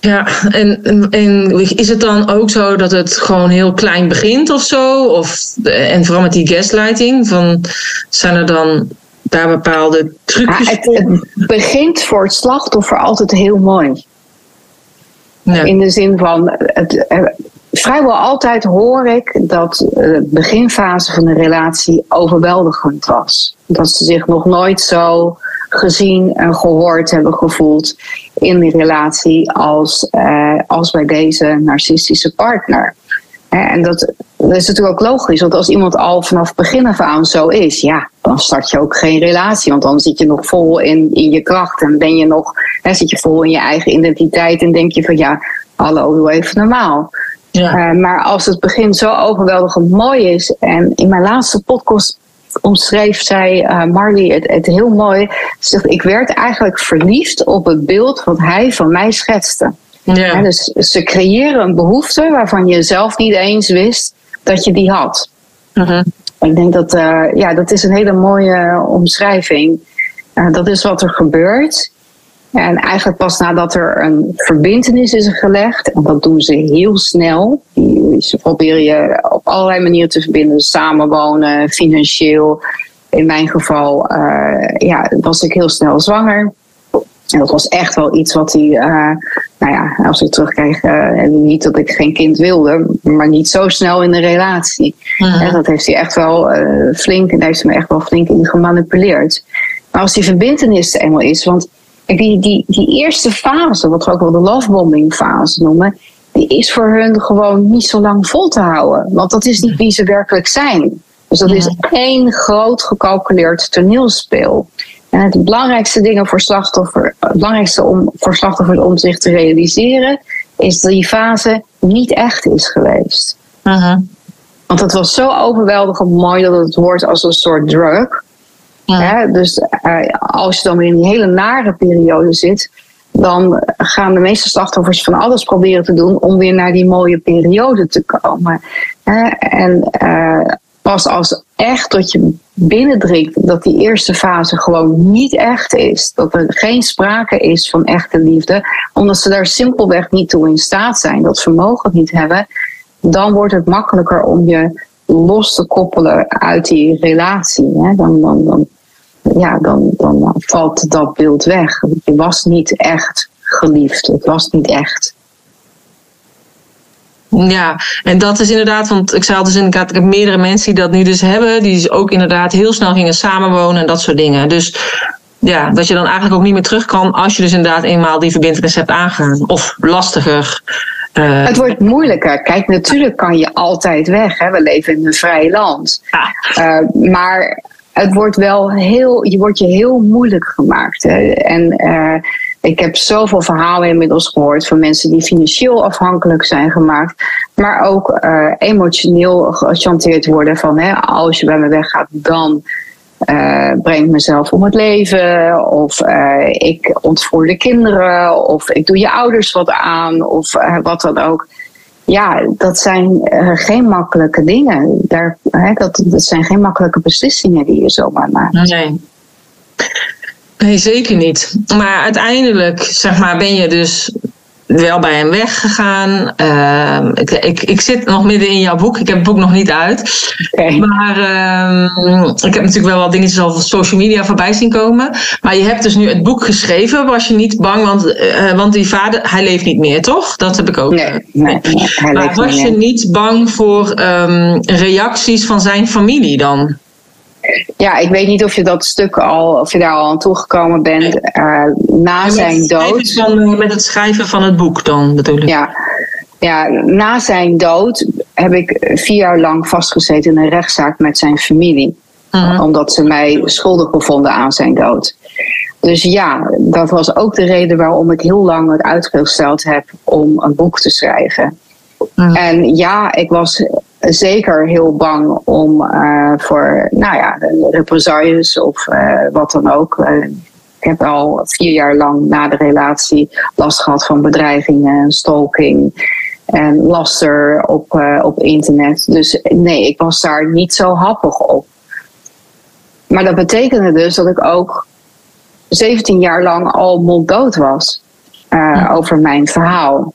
Ja, en, en is het dan ook zo dat het gewoon heel klein begint of zo? Of, en vooral met die gaslighting, van, zijn er dan daar bepaalde trucjes ja, het, het, begint voor het slachtoffer altijd heel mooi. Ja. In de zin van, het, eh, vrijwel altijd hoor ik dat de beginfase van de relatie overweldigend was. Dat ze zich nog nooit zo gezien en gehoord hebben gevoeld in die relatie als, uh, als bij deze narcistische partner. En dat, dat is natuurlijk ook logisch, want als iemand al vanaf begin af aan zo is, ja, dan start je ook geen relatie. Want dan zit je nog vol in, in je kracht en ben je nog, hè, zit je vol in je eigen identiteit en denk je van ja, hallo, doe even normaal. Ja. Uh, maar als het begin zo overweldigend mooi is, en in mijn laatste podcast omschreef zij uh, Marley het, het heel mooi. Ze zegt, ik werd eigenlijk verliefd op het beeld wat hij van mij schetste. Ja. dus ze creëren een behoefte waarvan je zelf niet eens wist dat je die had. Uh Ik denk dat uh, ja, dat is een hele mooie omschrijving. Uh, dat is wat er gebeurt. En eigenlijk pas nadat er een verbindenis is gelegd, en dat doen ze heel snel. Ze proberen je op allerlei manieren te verbinden, samenwonen, financieel. In mijn geval uh, ja, was ik heel snel zwanger. En dat was echt wel iets wat hij, uh, nou ja, als ik terugkijk, uh, niet dat ik geen kind wilde, maar niet zo snel in de relatie. Mm dat heeft hij echt wel uh, flink, en daar heeft hij me echt wel flink in gemanipuleerd. Maar als die verbindenis er eenmaal is, want die, die, die eerste fase, wat we ook wel de lovebombing fase noemen, die is voor hun gewoon niet zo lang vol te houden. Want dat is niet wie ze werkelijk zijn. Dus dat is één groot gecalculeerd toneelspel. En het belangrijkste dingen voor slachtoffer, het belangrijkste om voor slachtoffers om zich te realiseren, is dat die fase niet echt is geweest. Uh-huh. Want het was zo overweldigend mooi dat het wordt als een soort drug. dus uh, als je dan weer in die hele nare periode zit, dan gaan de meeste slachtoffers van alles proberen te doen om weer naar die mooie periode te komen. en uh, pas als echt tot je binnendringt dat die eerste fase gewoon niet echt is. Dat er geen sprake is van echte liefde, omdat ze daar simpelweg niet toe in staat zijn, dat vermogen niet hebben, dan wordt het makkelijker om je los te koppelen uit die relatie. Hè? Dan, dan, dan, ja, dan, dan valt dat beeld weg. Je was niet echt geliefd, het was niet echt. Ja, en dat is inderdaad, want ik zei al dus inderdaad, ik heb meerdere mensen die dat nu dus hebben, die dus ook inderdaad heel snel gingen samenwonen en dat soort dingen. Dus ja, dat je dan eigenlijk ook niet meer terug kan als je dus inderdaad eenmaal die verbindenis hebt aangaan. Of lastiger. Uh, het wordt moeilijker. Kijk, natuurlijk kan je altijd weg. Hè? We leven in een vrij land. Ja. Uh, maar het wordt wel heel, je wordt je heel moeilijk gemaakt. Hè? En uh, ik heb zoveel verhalen inmiddels gehoord van mensen die financieel afhankelijk zijn gemaakt, maar ook uh, emotioneel gechanteerd worden van hè, als je bij me weggaat, dan uh, breng ik mezelf om het leven, of uh, ik ontvoer de kinderen, of ik doe je ouders wat aan, of wat dan ook. Ja, dat zijn geen makkelijke dingen. Daar, dat, dat zijn geen makkelijke beslissingen die je zomaar maakt. Nee. Nee, zeker niet. Maar uiteindelijk, zeg maar, ben je dus wel bij hem weggegaan. Uh, ik, ik, ik zit nog midden in jouw boek. Ik heb het boek nog niet uit. Okay. Maar uh, ik heb natuurlijk wel wat dingetjes al social media voorbij zien komen. Maar je hebt dus nu het boek geschreven. Was je niet bang? Want, uh, want die vader, hij leeft niet meer, toch? Dat heb ik ook. Nee, nee, nee maar was je niet bang voor um, reacties van zijn familie dan? Ja, ik weet niet of je dat stuk al, of je daar al aan toegekomen bent uh, na zijn dood. Van, met het schrijven van het boek dan natuurlijk. Ja, ja, na zijn dood heb ik vier jaar lang vastgezeten in een rechtszaak met zijn familie. Mhm. Omdat ze mij schuldig bevonden aan zijn dood. Dus ja, dat was ook de reden waarom ik heel lang het uitgesteld heb om een boek te schrijven. Mhm. En ja, ik was zeker heel bang om eh, voor, nou ja, de represailles of eh, wat dan ook. Eh, ik heb al vier jaar lang na de relatie last gehad van bedreigingen, stalking en laster op, op internet. Dus nee, ik was daar niet zo happig op. Maar dat betekende dus dat ik ook 17 jaar lang al monddood was over mijn verhaal.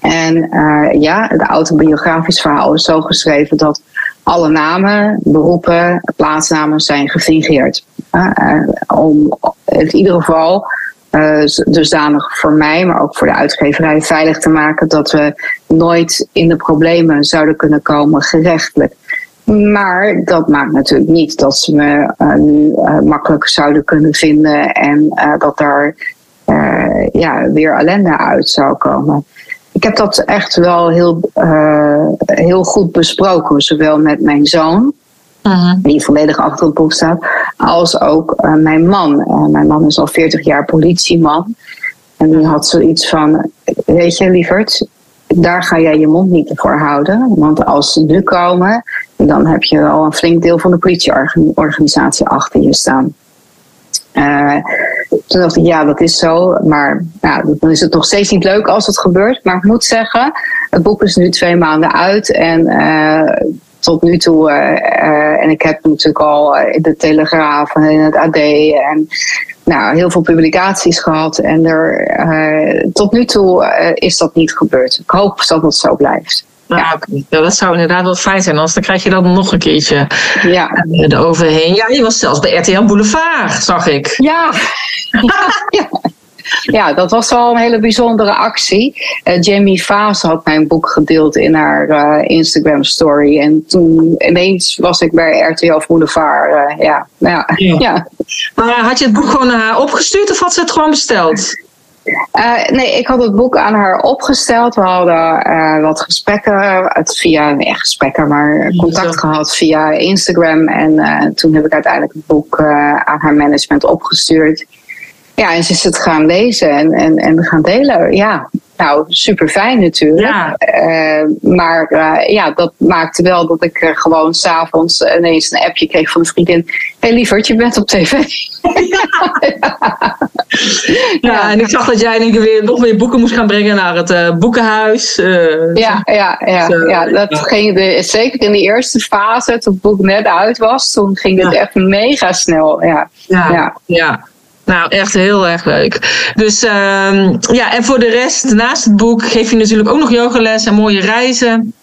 En eh, ja, het autobiografisch verhaal is zo geschreven dat alle namen, beroepen, plaatsnamen zijn gefingeerd. Eh, om in ieder geval eh, dusdanig voor mij, maar ook voor de uitgeverij veilig te maken dat we nooit in de problemen zouden kunnen komen gerechtelijk. Maar dat maakt natuurlijk niet dat ze me nu makkelijk zouden kunnen vinden en dat daar ja, weer ellende uit zou komen. Ik heb dat echt wel heel, eh, heel goed besproken, zowel met mijn zoon, Mhm. die volledig achter het boek staat, als ook eh, mijn man. Eh, mijn man is al 40 jaar politieman. En die had zoiets van, weet je lieverd, daar ga jij je mond niet voor houden. Want als ze nu komen, dan heb je al een flink deel van de politieorganisatie achter je staan. Toen dacht ik, ja, dat is zo. Maar dan is het nog steeds niet leuk als het gebeurt. Maar ik moet zeggen, het boek is nu twee maanden uit. En eh, tot nu toe, eh, eh, en ik heb natuurlijk al in de Telegraaf en in het AD en nou, heel veel publicaties gehad. En er, tot nu toe is dat niet gebeurd. Ik hoop dat het zo blijft. Nou, ja, dat zou inderdaad wel fijn zijn, anders dan krijg je dat nog een keertje Ja. eh, eroverheen. Ja, je was zelfs bij RTL Boulevard, zag ik. Ja. <laughs> ja. Ja, dat was wel een hele bijzondere actie. Eh, Jamie Vaas had mijn boek gedeeld in haar eh, Instagram story. En toen ineens was ik bij RTL Boulevard. ja. Ja. Ja. Ja. Maar had je het boek gewoon naar haar opgestuurd of had ze het gewoon besteld? Eh, nee, ik had het boek aan haar opgesteld. We hadden eh, wat gesprekken, het via, nee, gesprekken, maar contact gehad via Instagram. En eh, toen heb ik uiteindelijk het boek aan haar management opgestuurd. Ja, en ze is het gaan lezen en, en, en gaan delen. Ja, nou, super fijn natuurlijk. Ja. Eh, maar eh, ja, dat maakte wel dat ik eh, gewoon s'avonds ineens een appje kreeg van een vriendin. Hé hey, lieverd, je bent op tv. <laughs> Ja, en ik zag dat jij één keer weer nog meer boeken moest gaan brengen naar het boekenhuis. Ja, ja, ja, ja, dat ging de, zeker in de eerste fase, toen het boek net uit was, toen ging het echt mega snel. Ja, Ja, ja. Nou, echt heel erg leuk. Dus ehm, ja, en voor de rest, naast het boek, geef je natuurlijk ook nog yogales en mooie reizen.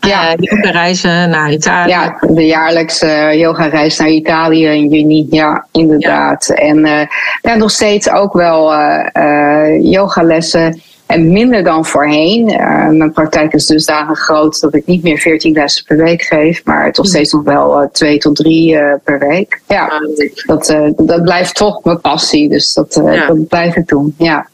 Ja. Eh, yoga reizen naar Italië. ja de jaarlijkse yoga-reis naar Italië in juni, ja, inderdaad. En eh, ja, nog steeds ook wel eh eh, yogalessen. En minder dan voorheen. Eh, mijn praktijk is dusdanig groot dat ik niet meer 14 lessen per week geef, maar toch steeds nog wel eh, twee tot drie eh, per week. Ja, dat, eh, dat blijft toch mijn passie, dus dat, Ja. dat blijf ik doen. Ja.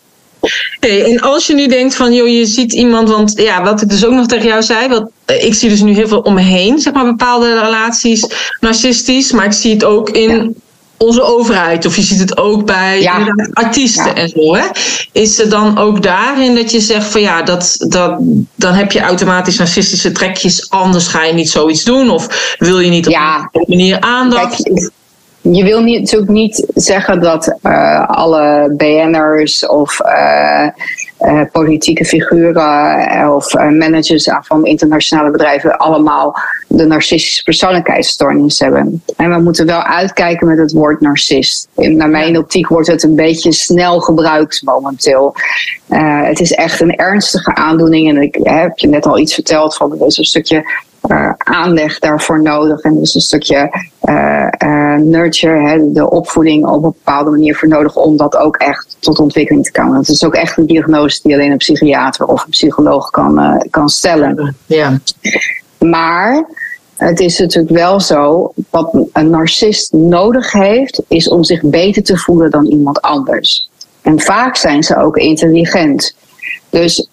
Hey, en als je nu denkt van, joh, je ziet iemand, want ja, wat ik dus ook nog tegen jou zei, wat, ik zie dus nu heel veel om me heen, zeg maar, bepaalde relaties, narcistisch, maar ik zie het ook in. Onze overheid, of je ziet het ook bij Ja. artiesten Ja. en zo. Hè? Is er dan ook daarin dat je zegt van ja, dat, dat, dan heb je automatisch narcistische trekjes, anders ga je niet zoiets doen, of wil je niet op Ja. een manier aandacht? Kijk, je wil niet, natuurlijk niet zeggen dat eh, alle BN'ers of eh, eh, politieke figuren eh, of eh, managers van internationale bedrijven allemaal de narcistische persoonlijkheidsstoornis hebben. En we moeten wel uitkijken met het woord narcist. In, naar mijn optiek wordt het een beetje snel gebruikt momenteel. Het is echt een ernstige aandoening. En ik heb je net al iets verteld van er is een stukje eh, aanleg daarvoor nodig. En er is een stukje nurture, hè, de opvoeding op een bepaalde manier voor nodig om dat ook echt tot ontwikkeling te komen. Het is ook echt een diagnose die alleen een psychiater of een psycholoog kan, eh, kan stellen. Ja. Maar het is natuurlijk wel zo, wat een narcist nodig heeft, is om zich beter te voelen dan iemand anders. En vaak zijn ze ook intelligent. Dus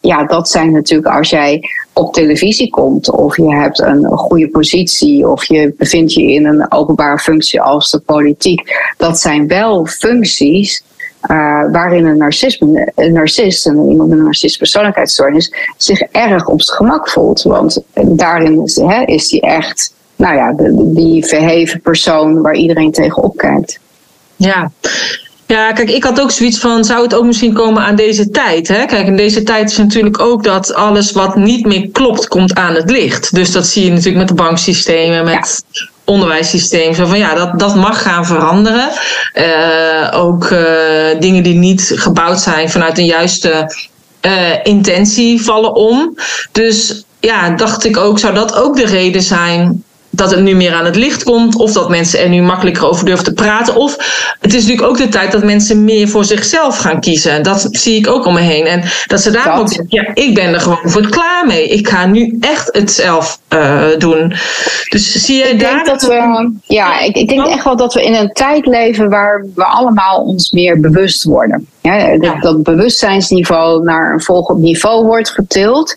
ja, dat zijn natuurlijk als jij op televisie komt of je hebt een goede positie of je bevindt je in een openbare functie als de politiek. Dat zijn wel functies uh, waarin een, narcisme, een narcist, en iemand met een narcistische persoonlijkheidsstoornis, zich erg op zijn gemak voelt. Want daarin is, hij echt, nou ja, die verheven persoon waar iedereen tegenop kijkt. Ja. Ja, kijk, ik had ook zoiets van, zou het ook misschien komen aan deze tijd? Hè? Kijk, in deze tijd is natuurlijk ook dat alles wat niet meer klopt, komt aan het licht. Dus dat zie je natuurlijk met de banksystemen, met onderwijssysteem. Zo van ja, dat, dat mag gaan veranderen. Uh, ook uh, dingen die niet gebouwd zijn vanuit een juiste uh, intentie vallen om. Dus ja, dacht ik ook, zou dat ook de reden zijn dat het nu meer aan het licht komt. Of dat mensen er nu makkelijker over durven te praten. Of het is natuurlijk ook de tijd dat mensen meer voor zichzelf gaan kiezen. Dat zie ik ook om me heen. En dat ze daar ook zeggen, ja, ik ben er gewoon voor klaar mee. Ik ga nu echt het zelf uh, doen. Dus zie je ik daar... Dat we, ja, ik, ik denk echt wel dat we in een tijd leven waar we allemaal ons meer bewust worden. Ja, dat, dat, bewustzijnsniveau naar een volgend niveau wordt getild.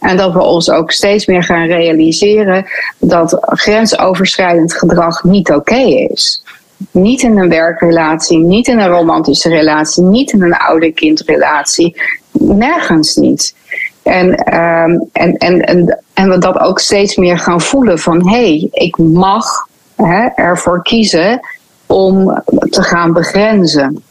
En dat we ons ook steeds meer gaan realiseren dat grensoverschrijdend gedrag niet oké is. Niet in een werkrelatie, niet in een romantische relatie, niet in een ouder-kindrelatie. Nergens niet. En, um, en, en, en, en we dat ook steeds meer gaan voelen van hé, hey, ik mag hè, ervoor kiezen om te gaan begrenzen.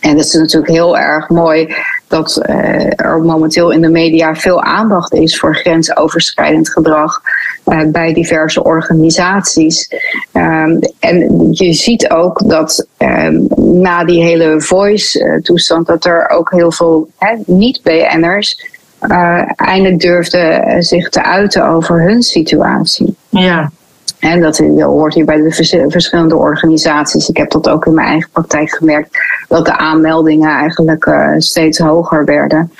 En dat is natuurlijk heel erg mooi dat uh, er momenteel in de media veel aandacht is voor grensoverschrijdend gedrag uh, bij diverse organisaties. Um, en je ziet ook dat um, na die hele voice-toestand, dat er ook heel veel niet-BN'ers eindelijk durfden zich te uiten over hun situatie. Ja. En dat hoort hier bij de verschillende organisaties. Ik heb dat ook in mijn eigen praktijk gemerkt, dat de aanmeldingen eigenlijk uh, steeds hoger werden.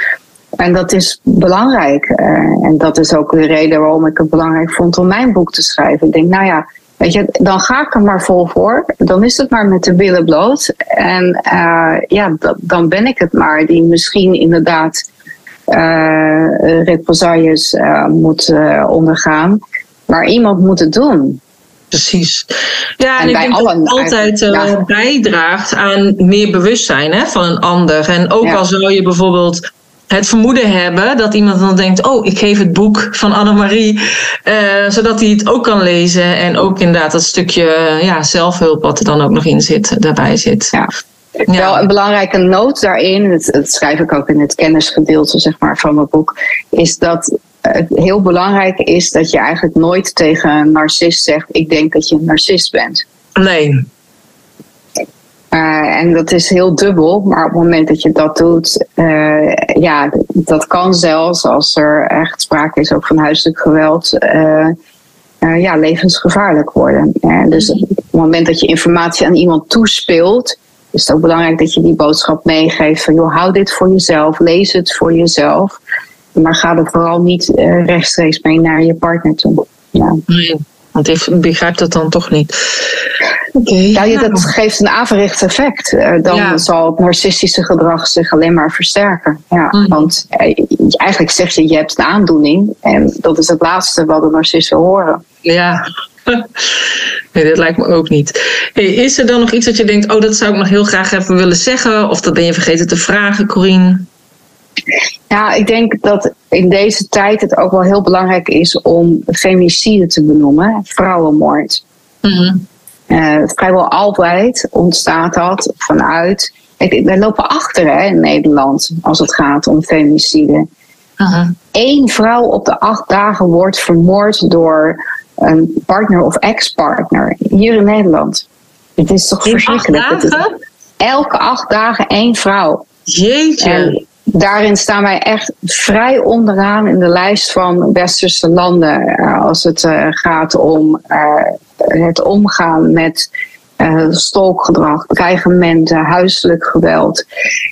En dat is belangrijk. Uh, en dat is ook de reden waarom ik het belangrijk vond om mijn boek te schrijven. Ik denk, nou ja, weet je, dan ga ik er maar vol voor. Dan is het maar met de billen bloot. En uh, ja, dan ben ik het maar die misschien inderdaad represailles moet ondergaan. Maar iemand moet het doen. Precies. Ja, en, en ik denk dat het altijd uh, bijdraagt aan meer bewustzijn hè, van een ander. En ook ja. al zou je bijvoorbeeld het vermoeden hebben dat iemand dan denkt: Oh, ik geef het boek van Annemarie, uh, zodat hij het ook kan lezen. En ook inderdaad dat stukje ja, zelfhulp, wat er dan ook nog in zit, daarbij zit. Ja. Ja. Wel een belangrijke noot daarin, dat, dat schrijf ik ook in het kennisgedeelte zeg maar, van mijn boek, is dat het heel belangrijk is dat je eigenlijk nooit tegen een narcist zegt: Ik denk dat je een narcist bent. Nee. Uh, en dat is heel dubbel, maar op het moment dat je dat doet, uh, ja, dat kan zelfs als er echt sprake is ook van huiselijk geweld, uh, ja, levensgevaarlijk worden. dus op het moment dat je informatie aan iemand toespeelt, is het ook belangrijk dat je die boodschap meegeeft van joh, hou dit voor jezelf, lees het voor jezelf. Maar ga er vooral niet uh, rechtstreeks mee naar je partner toe. Ja. Nee, want ik begrijp dat dan toch niet. Okay, ja, je, dat geeft een averechts effect. Uh, dan ja. zal het narcistische gedrag zich alleen maar versterken. Ja, mm. Want uh, eigenlijk zeg je, je hebt een aandoening. En dat is het laatste wat de narcist wil horen. Ja, Nee, dat lijkt me ook niet. Hey, is er dan nog iets dat je denkt, oh, dat zou ik nog heel graag even willen zeggen? Of dat ben je vergeten te vragen, Corine? Ja, ik denk dat in deze tijd het ook wel heel belangrijk is om femicide te benoemen, vrouwenmoord. Uh, vrijwel altijd ontstaat dat vanuit. wij lopen achter hè, in Nederland als het gaat om femicide. Uh-huh. Eén vrouw op de acht dagen wordt vermoord door een partner of ex-partner hier in Nederland. Het is toch in verschrikkelijk. Acht dagen? elke acht dagen één vrouw. Jeetje. En daarin staan wij echt vrij onderaan in de lijst van westerse landen uh, als het uh, gaat om uh, het omgaan met stolkgedrag, dreigementen, huiselijk geweld.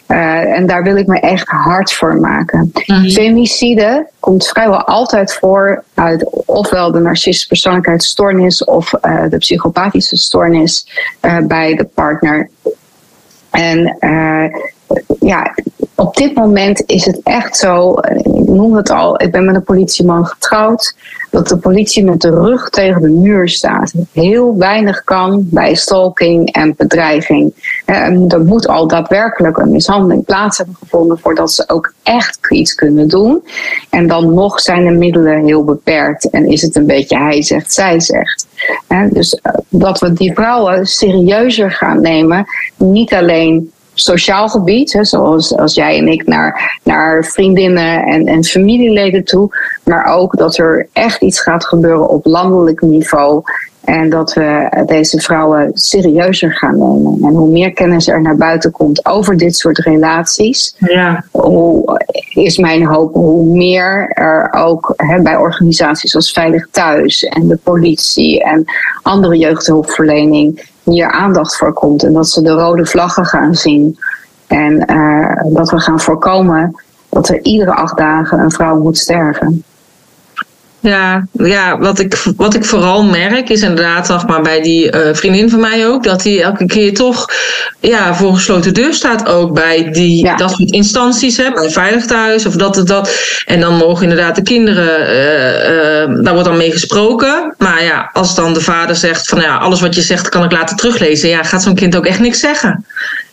en daar wil ik me echt hard voor maken. Mm-hmm. Femicide komt vrijwel altijd voor uit ofwel de narcistische persoonlijkheidsstoornis of de psychopathische stoornis bij de partner. En ja, op dit moment is het echt zo, ik noem het al, ik ben met een politieman getrouwd, dat de politie met de rug tegen de muur staat. Heel weinig kan bij stalking en bedreiging. Er moet al daadwerkelijk een mishandeling plaats hebben gevonden voordat ze ook echt iets kunnen doen. En dan nog zijn de middelen heel beperkt en is het een beetje hij zegt, zij zegt. Dus eh, dat we die vrouwen serieuzer gaan nemen, niet alleen sociaal gebied, zoals als jij en ik naar, naar vriendinnen en, en familieleden toe, maar ook dat er echt iets gaat gebeuren op landelijk niveau. En dat we deze vrouwen serieuzer gaan nemen. En hoe meer kennis er naar buiten komt over dit soort relaties, ja. hoe, is mijn hoop hoe meer er ook bij organisaties als Veilig Thuis en de politie en andere jeugdhulpverlening hier aandacht voor komt. En dat ze de rode vlaggen gaan zien. En uh, dat we gaan voorkomen dat er iedere acht dagen een vrouw moet sterven. Ja, ja wat, ik, wat ik vooral merk is inderdaad, zeg maar, bij die uh, vriendin van mij ook, dat hij elke keer toch ja, voor gesloten deur staat ook bij die, ja. dat soort instanties, hè, bij Veilig Thuis of dat, dat. En dan mogen inderdaad de kinderen, uh, uh, daar wordt dan mee gesproken. Maar ja, als dan de vader zegt van ja, alles wat je zegt kan ik laten teruglezen, ja, gaat zo'n kind ook echt niks zeggen.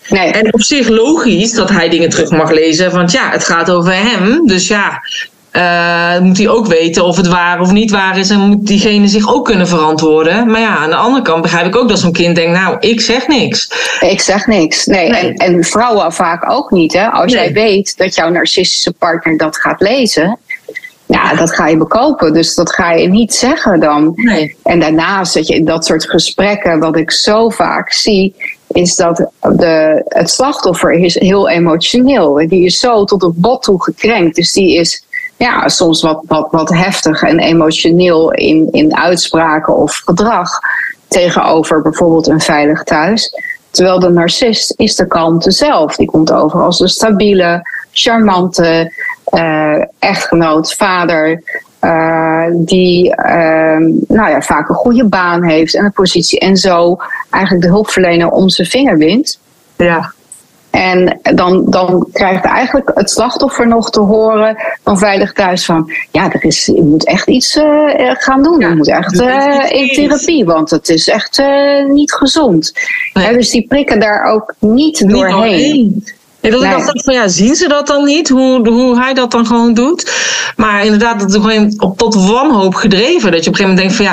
Nee. En op zich logisch dat hij dingen terug mag lezen, want ja, het gaat over hem. Dus ja, uh, moet hij ook weten of het waar of niet waar is. En moet diegene zich ook kunnen verantwoorden. Maar ja, aan de andere kant begrijp ik ook dat zo'n kind denkt: Nou, ik zeg niks. Ik zeg niks. Nee, En, en, vrouwen vaak ook niet. Hè? Als jij weet dat jouw narcistische partner dat gaat lezen. Ja, dat ga je bekopen. Dus dat ga je niet zeggen dan. Nee. En daarnaast dat je in dat soort gesprekken, wat ik zo vaak zie, is dat de, het slachtoffer is heel emotioneel. Die is zo tot het bot toe gekrenkt. Dus die is ja, soms wat, wat, wat heftig en emotioneel in, in uitspraken of gedrag tegenover bijvoorbeeld een veilig thuis. Terwijl de narcist is de kalmte zelf. Die komt over als een stabiele, charmante uh, echtgenoot, vader. Uh, die uh, nou ja, vaak een goede baan heeft en een positie. En zo eigenlijk de hulpverlener om zijn vinger wint. Ja. En dan, dan krijgt eigenlijk het slachtoffer nog te horen van Veilig Thuis van... ja, er is, je moet echt iets uh, gaan doen. je moet echt uh, in therapie, want het is echt uh, niet gezond. Nee. dus die prikken daar ook niet, niet doorheen. doorheen. Dat nee. ik dacht van ja, zien ze dat dan niet? Hoe, hoe hij dat dan gewoon doet? Maar inderdaad, dat is gewoon op tot wanhoop gedreven. Dat je op een gegeven moment denkt van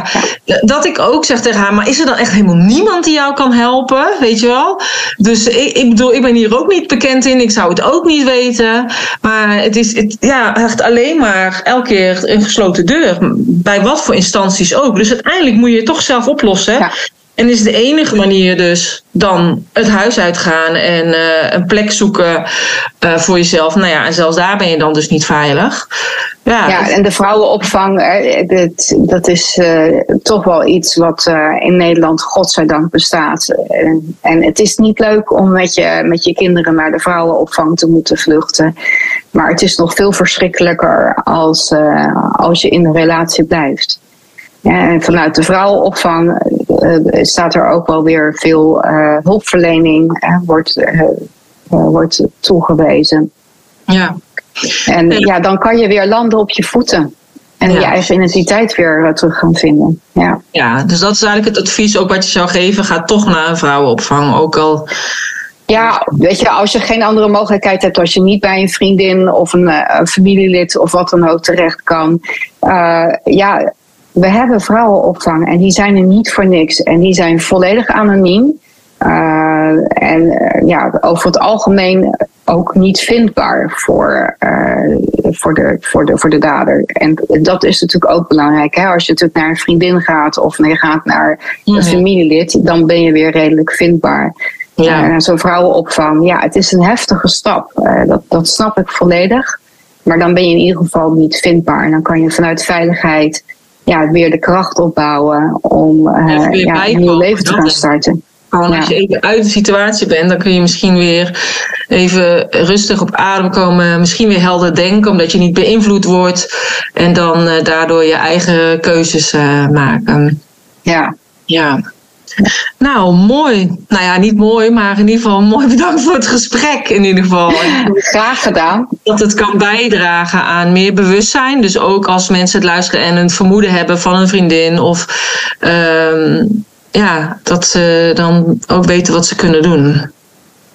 ja, dat ik ook zeg tegen haar, maar is er dan echt helemaal niemand die jou kan helpen? Weet je wel? Dus ik, ik bedoel, ik ben hier ook niet bekend in. Ik zou het ook niet weten. Maar het is het, ja, echt alleen maar elke keer een gesloten deur. Bij wat voor instanties ook. Dus uiteindelijk moet je het toch zelf oplossen. Ja. En is de enige manier dus dan het huis uitgaan en uh, een plek zoeken uh, voor jezelf. Nou ja, en zelfs daar ben je dan dus niet veilig. Ja, ja en de vrouwenopvang, dat, dat is uh, toch wel iets wat in Nederland godzijdank bestaat. En, en, het is niet leuk om met je, met je kinderen naar de vrouwenopvang te moeten vluchten. Maar het is nog veel verschrikkelijker als, als je in een relatie blijft. En vanuit de vrouwenopvang uh, staat er ook wel weer veel uh, hulpverlening uh, wordt, wordt toegewezen. Ja. En ja, dan kan je weer landen op je voeten. En je eigen identiteit weer terug gaan vinden. Ja. ja, dus dat is eigenlijk het advies ook wat je zou geven. Ga toch naar een vrouwenopvang. Ook al ja, weet je, als je geen andere mogelijkheid hebt, als je niet bij een vriendin of een, een familielid of wat dan ook terecht kan, uh, ja, we hebben vrouwenopvang en die zijn er niet voor niks. En die zijn volledig anoniem. Uh, en uh, ja, over het algemeen ook niet vindbaar voor, uh, voor, de, voor, de, voor de dader. En dat is natuurlijk ook belangrijk. Hè? Als je natuurlijk naar een vriendin gaat of je gaat naar een mhm. familielid, dan ben je weer redelijk vindbaar. Ja. Zo'n vrouwenopvang, ja, het is een heftige stap. dat, dat snap ik volledig. Maar dan ben je in ieder geval niet vindbaar. En dan kan je vanuit veiligheid ja, weer de kracht opbouwen om uh, ja, een nieuw leven te gaan starten. Gewoon als je even uit de situatie bent, dan kun je misschien weer even rustig op adem komen. Misschien weer helder denken, omdat je niet beïnvloed wordt. En dan uh, daardoor je eigen keuzes uh, maken. Ja. Ja. Nou, mooi. Nou ja, niet mooi, maar in ieder geval mooi <laughs> bedankt voor het gesprek. In ieder geval. Graag gedaan. Dat het kan bijdragen aan meer bewustzijn. Dus ook als mensen het luisteren en een vermoeden hebben van een vriendin. Of ehm, ja, dat ze dan ook weten wat ze kunnen doen.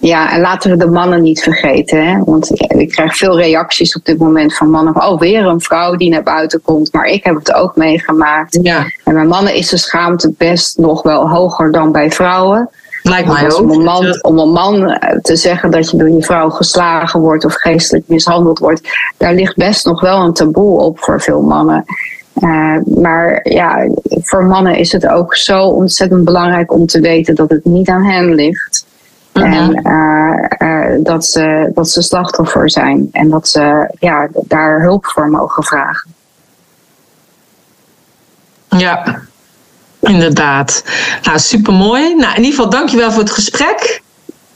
Ja, en laten we de mannen niet vergeten. Hè? Want ik krijg veel reacties op dit moment van mannen. Oh, weer een vrouw die naar buiten komt. Maar ik heb het ook meegemaakt. Ja. En bij mannen is de schaamte best nog wel hoger dan bij vrouwen. Lijkt mij ook. Om een, man, om een man eh, te zeggen dat je door je vrouw geslagen wordt of geestelijk mishandeld wordt, daar ligt best nog wel een taboe op voor veel mannen. Uh, maar ja, voor mannen is het ook zo ontzettend belangrijk om te weten dat het niet aan hen ligt. En uh, dat, ze, dat ze slachtoffer zijn en dat ze ja, daar hulp voor mogen vragen. Ja, inderdaad. Nou, supermooi. Nou, in ieder geval dankjewel voor het gesprek.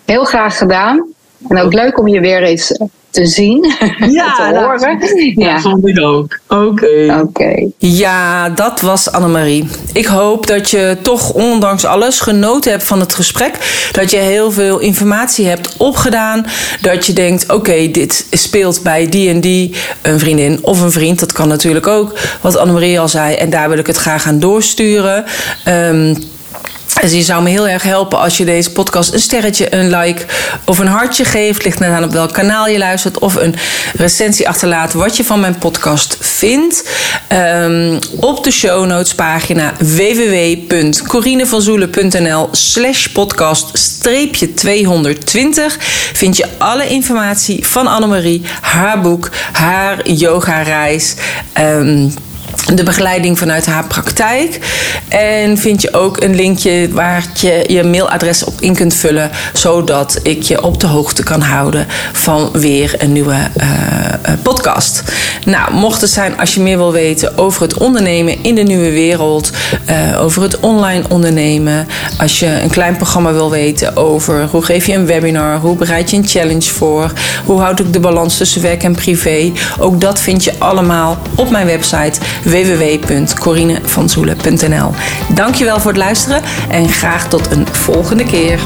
Heel graag gedaan. En ook leuk om je weer eens te zien, <laughs> ja, te horen. ja, vond ik ook. Oké. Oké. Ja, dat was Annemarie. Ik hoop dat je toch ondanks alles genoten hebt van het gesprek. Dat je heel veel informatie hebt opgedaan. Dat je denkt, oké, dit speelt bij die en die een vriendin of een vriend. Dat kan natuurlijk ook, wat Annemarie al zei. En daar wil ik het graag aan doorsturen. Um, dus je zou me heel erg helpen als je deze podcast een sterretje, een like of een hartje geeft. Ligt net aan op welk kanaal je luistert. Of een recensie achterlaat wat je van mijn podcast vindt. Um, op de show notes pagina www.corinevanzoelen.nl slash podcast 220 vind je alle informatie van Annemarie, haar boek, haar yoga reis. Um, de begeleiding vanuit haar praktijk. En vind je ook een linkje waar je je mailadres op in kunt vullen, zodat ik je op de hoogte kan houden van weer een nieuwe uh, podcast. Nou, mocht het zijn als je meer wil weten over het ondernemen in de nieuwe wereld, uh, over het online ondernemen, als je een klein programma wil weten over hoe geef je een webinar, hoe bereid je een challenge voor, hoe houd ik de balans tussen werk en privé, ook dat vind je allemaal op mijn website www.corinevanzoelen.nl. Dankjewel voor het luisteren en graag tot een volgende keer.